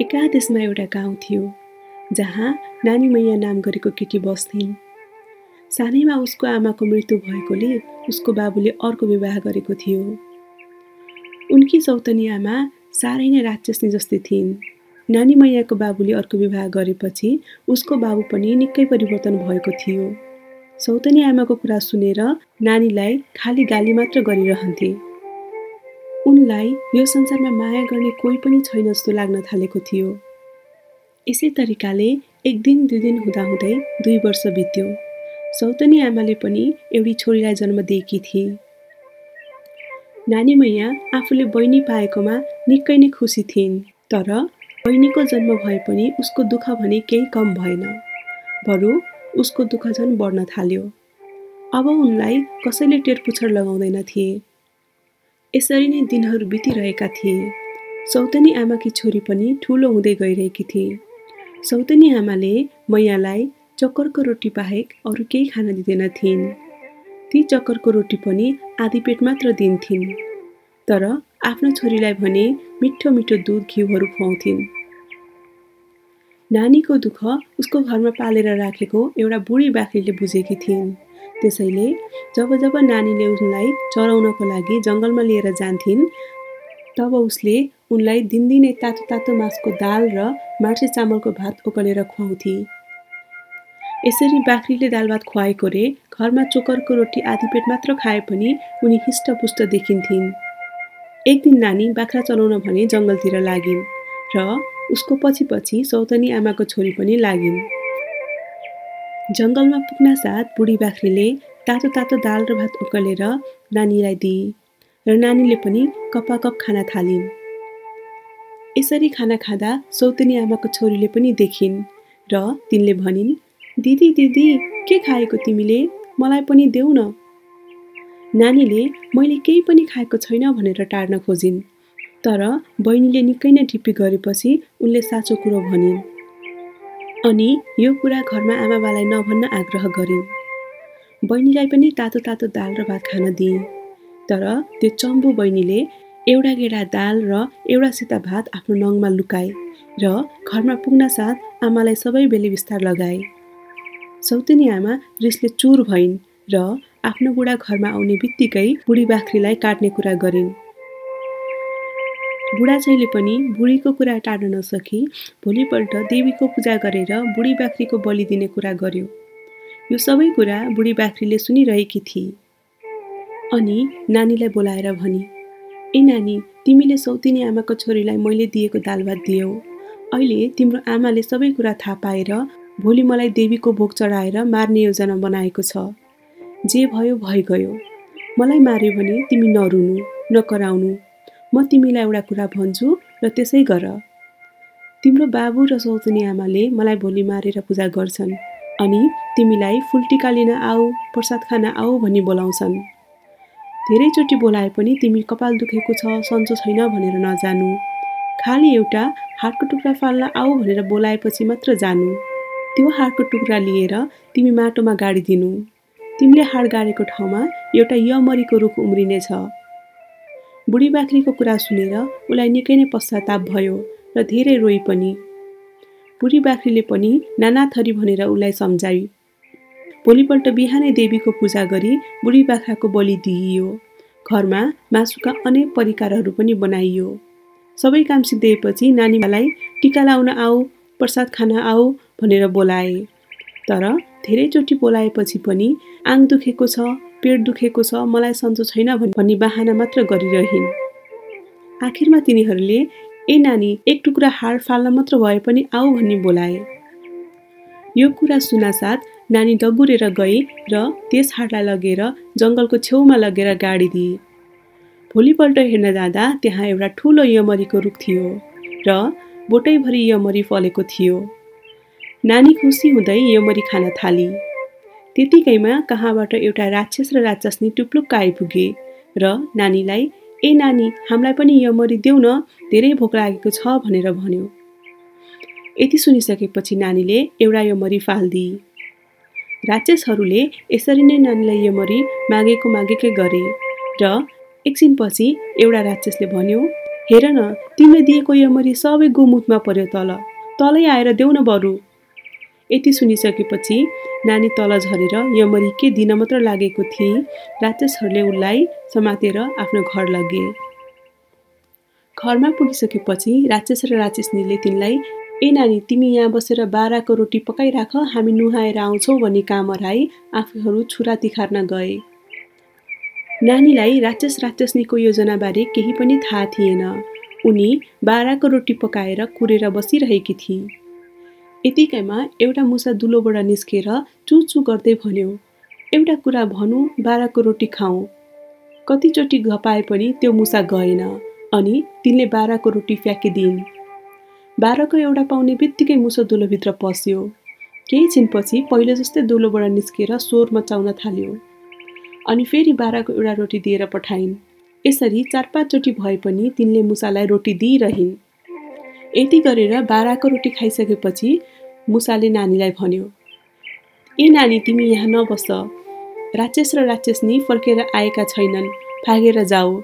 एकादेशमा एउटा गाउँ थियो जहाँ नानी मैया नाम गरेको केटी बस्थिन्। सानैमा उसको आमाको मृत्यु भएकोले उसको बाबुले अर्को विवाह गरेको थियो। उनकी सौतनी आमा साह्रै नै राक्षसनी जस्तै थिइन्। नानी मैयाको बाबुले अर्को विवाह गरेपछि उसको बाबु पनि निकै परिवर्तन भएको थियो। सौतनी आमाको कुरा सुनेर नानीलाई खाली गाली मात्र गरिरहन्थे। उनलाई यो संसारमा माया गर्ने कोही पनि छैन जस्तो लाग्न थालेको थियो। यसै तरिकाले एक दिन दुई दिन हुँदाहुँदै दुई वर्ष बित्यो। सौतनी आमाले पनि एउटी छोरीलाई जन्म दिएकी थिए। नानी मैया आफूले बहिनी पाएकोमा निकै नै खुसी थिइन् तर बहिनीको जन्म भए पनि उसको दुःख भने केही कम भएन। बरु उसको दुःख झन् बढ्न थाल्यो। अब उनलाई कसैले टेरपुछर लगाउँदैन थिए। यसरी नै दिनहरू बितिरहेका थिए। सौतनी आमाकी छोरी पनि ठुलो हुँदै गइरहेकी थिए। सौतनी आमाले मैयालाई चक्करको रोटी बाहेक अरू केही खान दिँदैन थिइन्। ती चक्करको रोटी पनि आधी पेट मात्र दिन्थिन्। तर आफ्नो छोरीलाई भने मिठो मिठो दुध घिउहरू खुवाउँथिन्। नानीको दुःख उसको घरमा पालेर राखेको एउटा बुढी बाख्रीले बुझेकी थिइन्। त्यसैले जब जब नानीले उनलाई चराउनको लागि जङ्गलमा लिएर जान्थिन् तब उसले उनलाई दिनदिनै तातो तातो मासको दाल र मार्से चामलको भात उकलेर खुवाउँथे। यसरी बाख्रीले दाल भात खुवाएको रे घरमा चोकरको रोटी आधी पेट मात्र खाए पनि उनी हिष्टपुष्ट देखिन्थिन्। एक दिन नानी बाख्रा चलाउन भने जङ्गलतिर लागिन् र उसको पछि पछि सौतनी आमाको छोरी पनि लागिन्। जङ्गलमा पुग्न साथ बुढी बाख्रीले तातो तातो दाल र भात उकलेर नानीलाई दिए र नानीले पनि कपाकप खाना थालिन्। यसरी खाना खाँदा सौतनी आमाको छोरीले पनि देखिन् र तिनले भनिन् दिदी दिदी के खाएको तिमीले? मलाई पनि देऊ न। नानीले मैले केही पनि खाएको छैन भनेर टार्न खोजिन्। तर बहिनीले निकै नै ढिप्पी गरेपछि उनले साँचो कुरो भनिन्। अनि यो कुरा घरमा आमाबालाई नभन्न आग्रह गरिन् बहिनीलाई पनि तातो तातो दाल र भात खान दिए तर त्यो चम्बु बहिनीले एउटा गेडा दाल र एउटा सिता भात आफ्नो नङमा लुकाए र घरमा पुग्न साथ आमालाई सबै बेले विस्तार लगाए। सौतिनी आमा रिसले चुर भइन् र आफ्नो बुढा घरमा आउने बित्तिकै बुढी बाख्रीलाई काट्ने कुरा गरिन्। बुढाचैले पनि बुढीको कुरा टार्न नसकी भोलिपल्ट देवीको पूजा गरेर बुढी बाख्रीको बलि दिने कुरा गर्यो। यो सबै कुरा बुढी बाख्रीले सुनिरहेकी थिए। अनि नानीलाई बोलाएर भनी ए नानी तिमीले सौतिनी आमाको छोरीलाई मैले दिएको दाल भात दियौ। अहिले तिम्रो आमाले सबै कुरा थाहा पाएर भोलि मलाई देवीको भोग चढाएर मार्ने योजना बनाएको छ। जे भयो भइगयो मलाई मार्यो भने तिमी नरुनु नकराउनु। म तिमीलाई एउटा कुरा भन्छु र त्यसै गर। तिम्रो बाबु र सौतनी आमाले मलाई भोलि मारेर पूजा गर्छन् अनि तिमीलाई फुलटिका लिन आऊ प्रसाद खान आऊ भनी बोलाउँछन्। धेरैचोटि बोलाए पनि तिमी कपाल दुखेको छ सन्चो छैन भनेर नजानु। खालि एउटा हातको टुक्रा फाल्न आऊ भनेर बोलाएपछि मात्र जानु। त्यो हातको टुक्रा लिएर तिमी माटोमा गाडिदिनु तिमीले हाड गाडेको ठाउँमा एउटा यमरीको रुख उम्रिनेछ। बुढी बाख्रीको कुरा सुनेर उसलाई निकै नै पश्चाताप भयो र धेरै रोइ पनि। बुढी बाख्रीले पनि नाना थरी भनेर उसलाई सम्झाइ भोलिपल्ट बिहानै देवीको पूजा गरी बुढी बाख्राको बलि दिइयो। घरमा मासुका अनेक परिकारहरू पनि बनाइयो। सबै काम सिद्धिएपछि नानीलाई टिका लाउन आऊ प्रसाद खान आऊ भनेर बोलाए। तर धेरैचोटि बोलाएपछि पनि आङ दुखेको छ पेट दुखेको छ मलाई सन्चो छैन भन्ने बाहना मात्र गरिरहन्। आखिरमा तिनीहरूले ए नानी एक टुक्रा हाड फाल्न मात्र भए पनि आऊ भन्ने बोलाए। यो कुरा सुनासाथ नानी डगुरेर गए र त्यस हाडलाई लगेर जङ्गलको छेउमा लगेर गाडी दिए। भोलिपल्ट हेर्न जाँदा त्यहाँ एउटा ठुलो यमरीको रुख थियो र बोटैभरि यमरी फलेको थियो। नानी खुसी हुँदै यमरी खान थाली। त्यतिकैमा कहाँबाट एउटा राक्षस र राक्षसनी टुप्लुक्क आइपुगे र नानीलाई ए नानी हामीलाई पनि यमरी देऊ न धेरै भोक लागेको छ भनेर भन्यो। यति सुनिसकेपछि नानीले एउटा यमरी फालिदिए राक्षसहरूले यसरी नै नानीलाई यमरी मागेको मागेकै गरे र एकछिनपछि एउटा राक्षसले भन्यो हेर न तिमीले दिएको यमरी सबै गोमुखमा पर्यो तल। तलै आएर देऊ न बरु। यति सुनिसकेपछि नानी तल झरेर यमरी के दिन मात्र लागेको थिए। राक्षसहरूले उसलाई समातेर आफ्नो घर लगे। घरमा पुगिसकेपछि राक्षस र राक्षसनीले तिनलाई ए नानी तिमी यहाँ बसेर बाह्रको रोटी पकाइराख हामी नुहाएर आउँछौ भन्ने काम हराई आफूहरू छुरा तिखार्न गए। नानीलाई राक्षस राक्षसनीको योजनाबारे केही पनि थाहा थिएन। उनी बाह्रको रोटी पकाएर कुरेर बसिरहेकी थिए यतिकैमा एउटा मुसा दुलोबाट निस्केर चुचु गर्दै भन्यो एउटा कुरा भनौँ बाह्रको रोटी खाउँ कतिचोटि घपाए पनि त्यो मुसा गएन अनि तिनले बाह्रको रोटी फ्याँकिदिन्। बाह्रको एउटा पाउने बित्तिकै मुसो दुलोभित्र पस्यो। केही छिनपछि पहिलो जस्तै दुलोबाट निस्केर स्वर मचाउन थाल्यो। अनि फेरि बाह्रको एउटा रोटी दिएर पठाइन्। यसरी चार पाँचचोटि भए पनि तिनले मुसालाई रोटी दिइरहन्। यति गरेर बाह्रको रोटी खाइसकेपछि मुसाले नानीलाई भन्यो ए नानी तिमी यहाँ नबस। राक्षस र राक्षसनी फर्केर आएका छैनन्। भागेर जाऊ।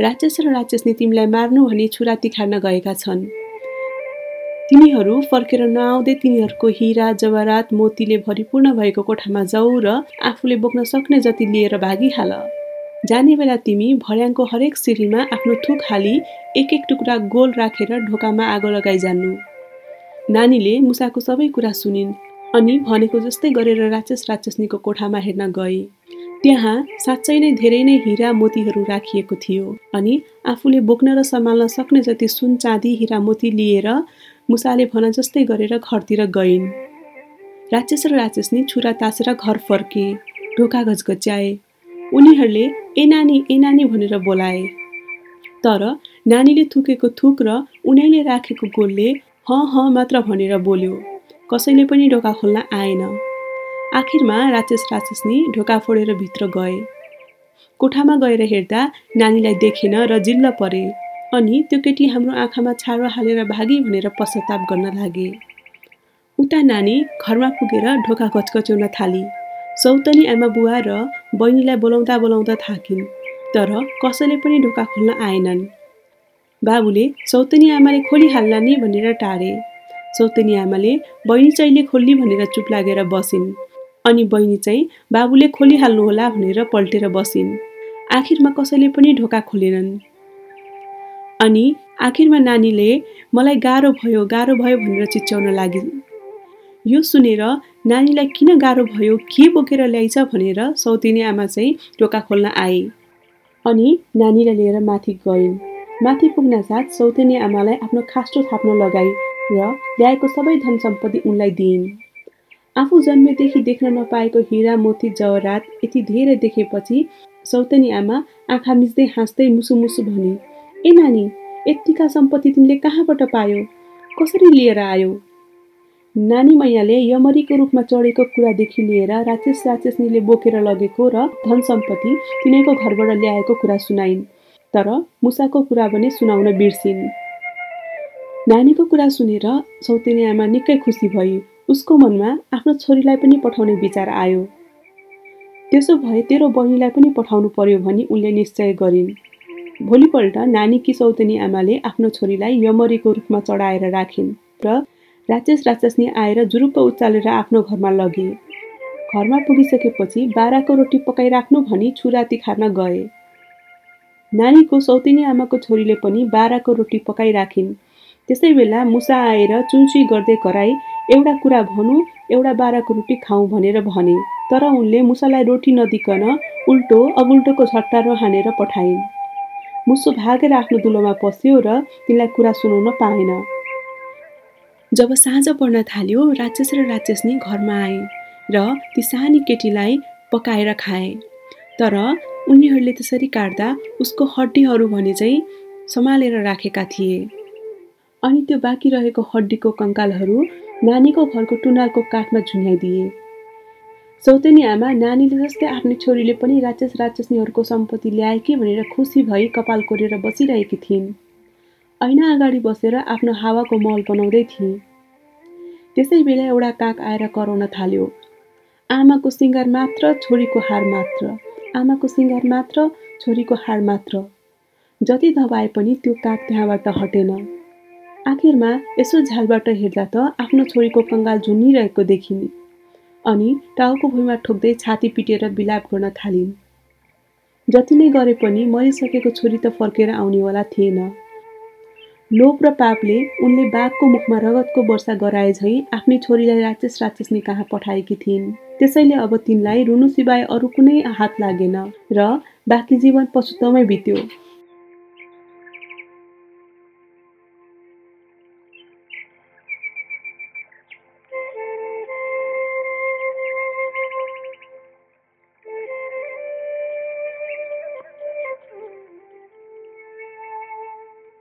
राक्षस र राक्षसनी तिमीलाई मार्नु भनी छुरा तिखार्न गएका छन्। तिनीहरू फर्केर नआउँदै तिनीहरूको हिरा जवारात मोतीले भरिपूर्ण भएको कोठामा जाऊ र आफूले बोक्न सक्ने जति लिएर भागिहाल। जाने बेला तिमी भर्याङको हरेक सिँढीमा आफ्नो थुक हाली एक एक टुक्रा गोल राखेर ढोकामा आगो लगाइजान्नु नानीले मुसाको सबै कुरा सुनिन् अनि भनेको जस्तै गरेर राक्षस राक्षसनीको कोठामा हेर्न गए त्यहाँ साँच्चै नै धेरै नै हिरा मोतीहरू राखिएको थियो अनि आफूले बोक्न र सम्हाल्न सक्ने जति सुन चाँदी हिरा मोती लिएर मुसाले भन जस्तै गरेर घरतिर गइन्। राक्षस र राक्षसनी छुरा तासेर घर फर्के ढोका घचघच्याए उनीहरूले ए नानी ए नानी भनेर बोलाए। तर नानीले थुकेको थुक र उनीले राखेको गोलले ह ह मात्र भनेर बोल्यो। कसैले पनि ढोका खोल्न आएन। आखिरमा राक्षस राक्षसनी ढोका फोडेर भित्र गए। कोठामा गएर हेर्दा नानीलाई देखेन र जिल्ल परे। अनि त्यो केटी हाम्रो आँखामा छारो हालेर भागी भनेर पश्चाताप गर्न लागे। उता नानी घरमा पुगेर ढोका घचकच्याउन थाली। सौतनी आमा बुवा र बहिनीलाई बोलाउँदा बोलाउँदा थाकिन् तर कसैले पनि ढोका खोल्न आएनन् बाबुले सौतनी आमाले खोलिहाल्ला नि भनेर टारे सौतनी आमाले बहिनी चाहिँले खोल्ली भनेर चुप लागेर बसिन् अनि बहिनी चाहिँ बाबुले खोलिहाल्नुहोला भनेर पल्टेर बसिन् आखिरमा कसैले पनि ढोका खोलेनन् अनि आखिरमा नानीले मलाई गाह्रो भयो गाह्रो भयो भनेर चिच्याउन लागि यो सुनेर नानीलाई किन गाह्रो भयो के बोकेर ल्याइछ भनेर सौतिनी आमा चाहिँ ढोका खोल्न आए। अनि नानीलाई लिएर माथि गइन् माथि पुग्न साथ सौतिनी आमालाई आफ्नो खास्टो थाप्न लगाई र ल्याएको सबै धन सम्पत्ति उनलाई दिइन्। आफू जन्मेदेखि देख्न नपाएको हिरा मोती जवरात यति धेरै देखेपछि सौतनी आमा आँखा मिच्दै हाँस्दै मुसु मुसु भने ए नानी यत्तिका सम्पत्ति तिमीले कहाँबाट पायो? कसरी लिएर आयो? नानी मैयाले यमरीको रूपमा चढेको कुरादेखि लिएर राक्षस राक्षसनीले बोकेर लगेको र धन सम्पत्ति तिनैको घरबाट ल्याएको कुरा सुनाइन्। तर मुसाको कुरा भने सुनाउन बिर्सिन्। नानीको कुरा सुनेर सौतेनी आमा निकै खुसी भई उसको मनमा आफ्नो छोरीलाई पनि पठाउने विचार आयो। त्यसो भए तेरो बहिनीलाई पनि पठाउनु पर्यो भनी उनले निश्चय गरिन्। भोलिपल्ट नानीकी सौतनी आमाले आफ्नो छोरीलाई यमरीको रूपमा चढाएर राखिन् र राक्षस राक्षसनी आएर जुरुप्प उचालेर आफ्नो घरमा लगे। घरमा पुगिसकेपछि बाह्रको रोटी पकाइराख्नु भनी छुरा तिखार्न गए। नानीको सौतिनी आमाको छोरीले पनि बाह्रको रोटी पकाइराखिन्। त्यसै बेला मुसा आएर चुन्ची गर्दै कराई एउटा कुरा भनौँ एउटा बाह्रको रोटी खाउँ भनेर भने। तर उनले मुसालाई रोटी नदिकन उल्टो अबुल्टोको झट्टा हानेर पठाइन्। मुसो भागेर आफ्नो दुलोमा पस्यो र तिनलाई कुरा सुनाउन पाएन। जब साँझ पर्न थाल्यो राक्षस र राक्षसनी घरमा आए र ती सानी केटीलाई पकाएर खाए। तर उनीहरूले त्यसरी काट्दा उसको हड्डीहरू भने चाहिँ सम्हालेर राखेका थिए। अनि त्यो बाँकी रहेको हड्डीको कङ्कालहरू नानीको घरको टुनालको काठमा झुन्याइदिए। सौतेनी आमा नानीले जस्तै आफ्नो छोरीले पनि राक्षस राक्षसनीहरूको सम्पत्ति ल्याए कि भनेर खुसी भई कपाल कोरेर बसिरहेकी थिइन्। ऐना अगाडि बसेर आफ्नो हावाको मल बनाउँदै थिए। त्यसै बेला एउटा काग आएर कराउन थाल्यो। आमाको सिँगार मात्र छोरीको हार मात्र। आमाको सिँगार मात्र छोरीको हार मात्र। जति दबाए पनि त्यो काग त्यहाँबाट हटेन। आखिरमा यसो झ्यालबाट हेर्दा त आफ्नो छोरीको कङ्गाल झुन्निरहेको देखिन्। अनि टाउको भुइँमा ठोक्दै छाती पिटेर बिलाप गर्न थालिन्। जति नै गरे पनि मरिसकेको छोरी त फर्केर आउनेवाला थिएन। लोभ र पापले उनले बाघको मुखमा रगतको वर्षा गराए झैँ आफ्नै छोरीलाई राक्षस राक्षसनी कहाँ पठाएकी थिइन्। त्यसैले अब तिनलाई रुनु सिवाय अरू कुनै हात लागेन र बाँकी जीवन पशुत्वमै बित्यो।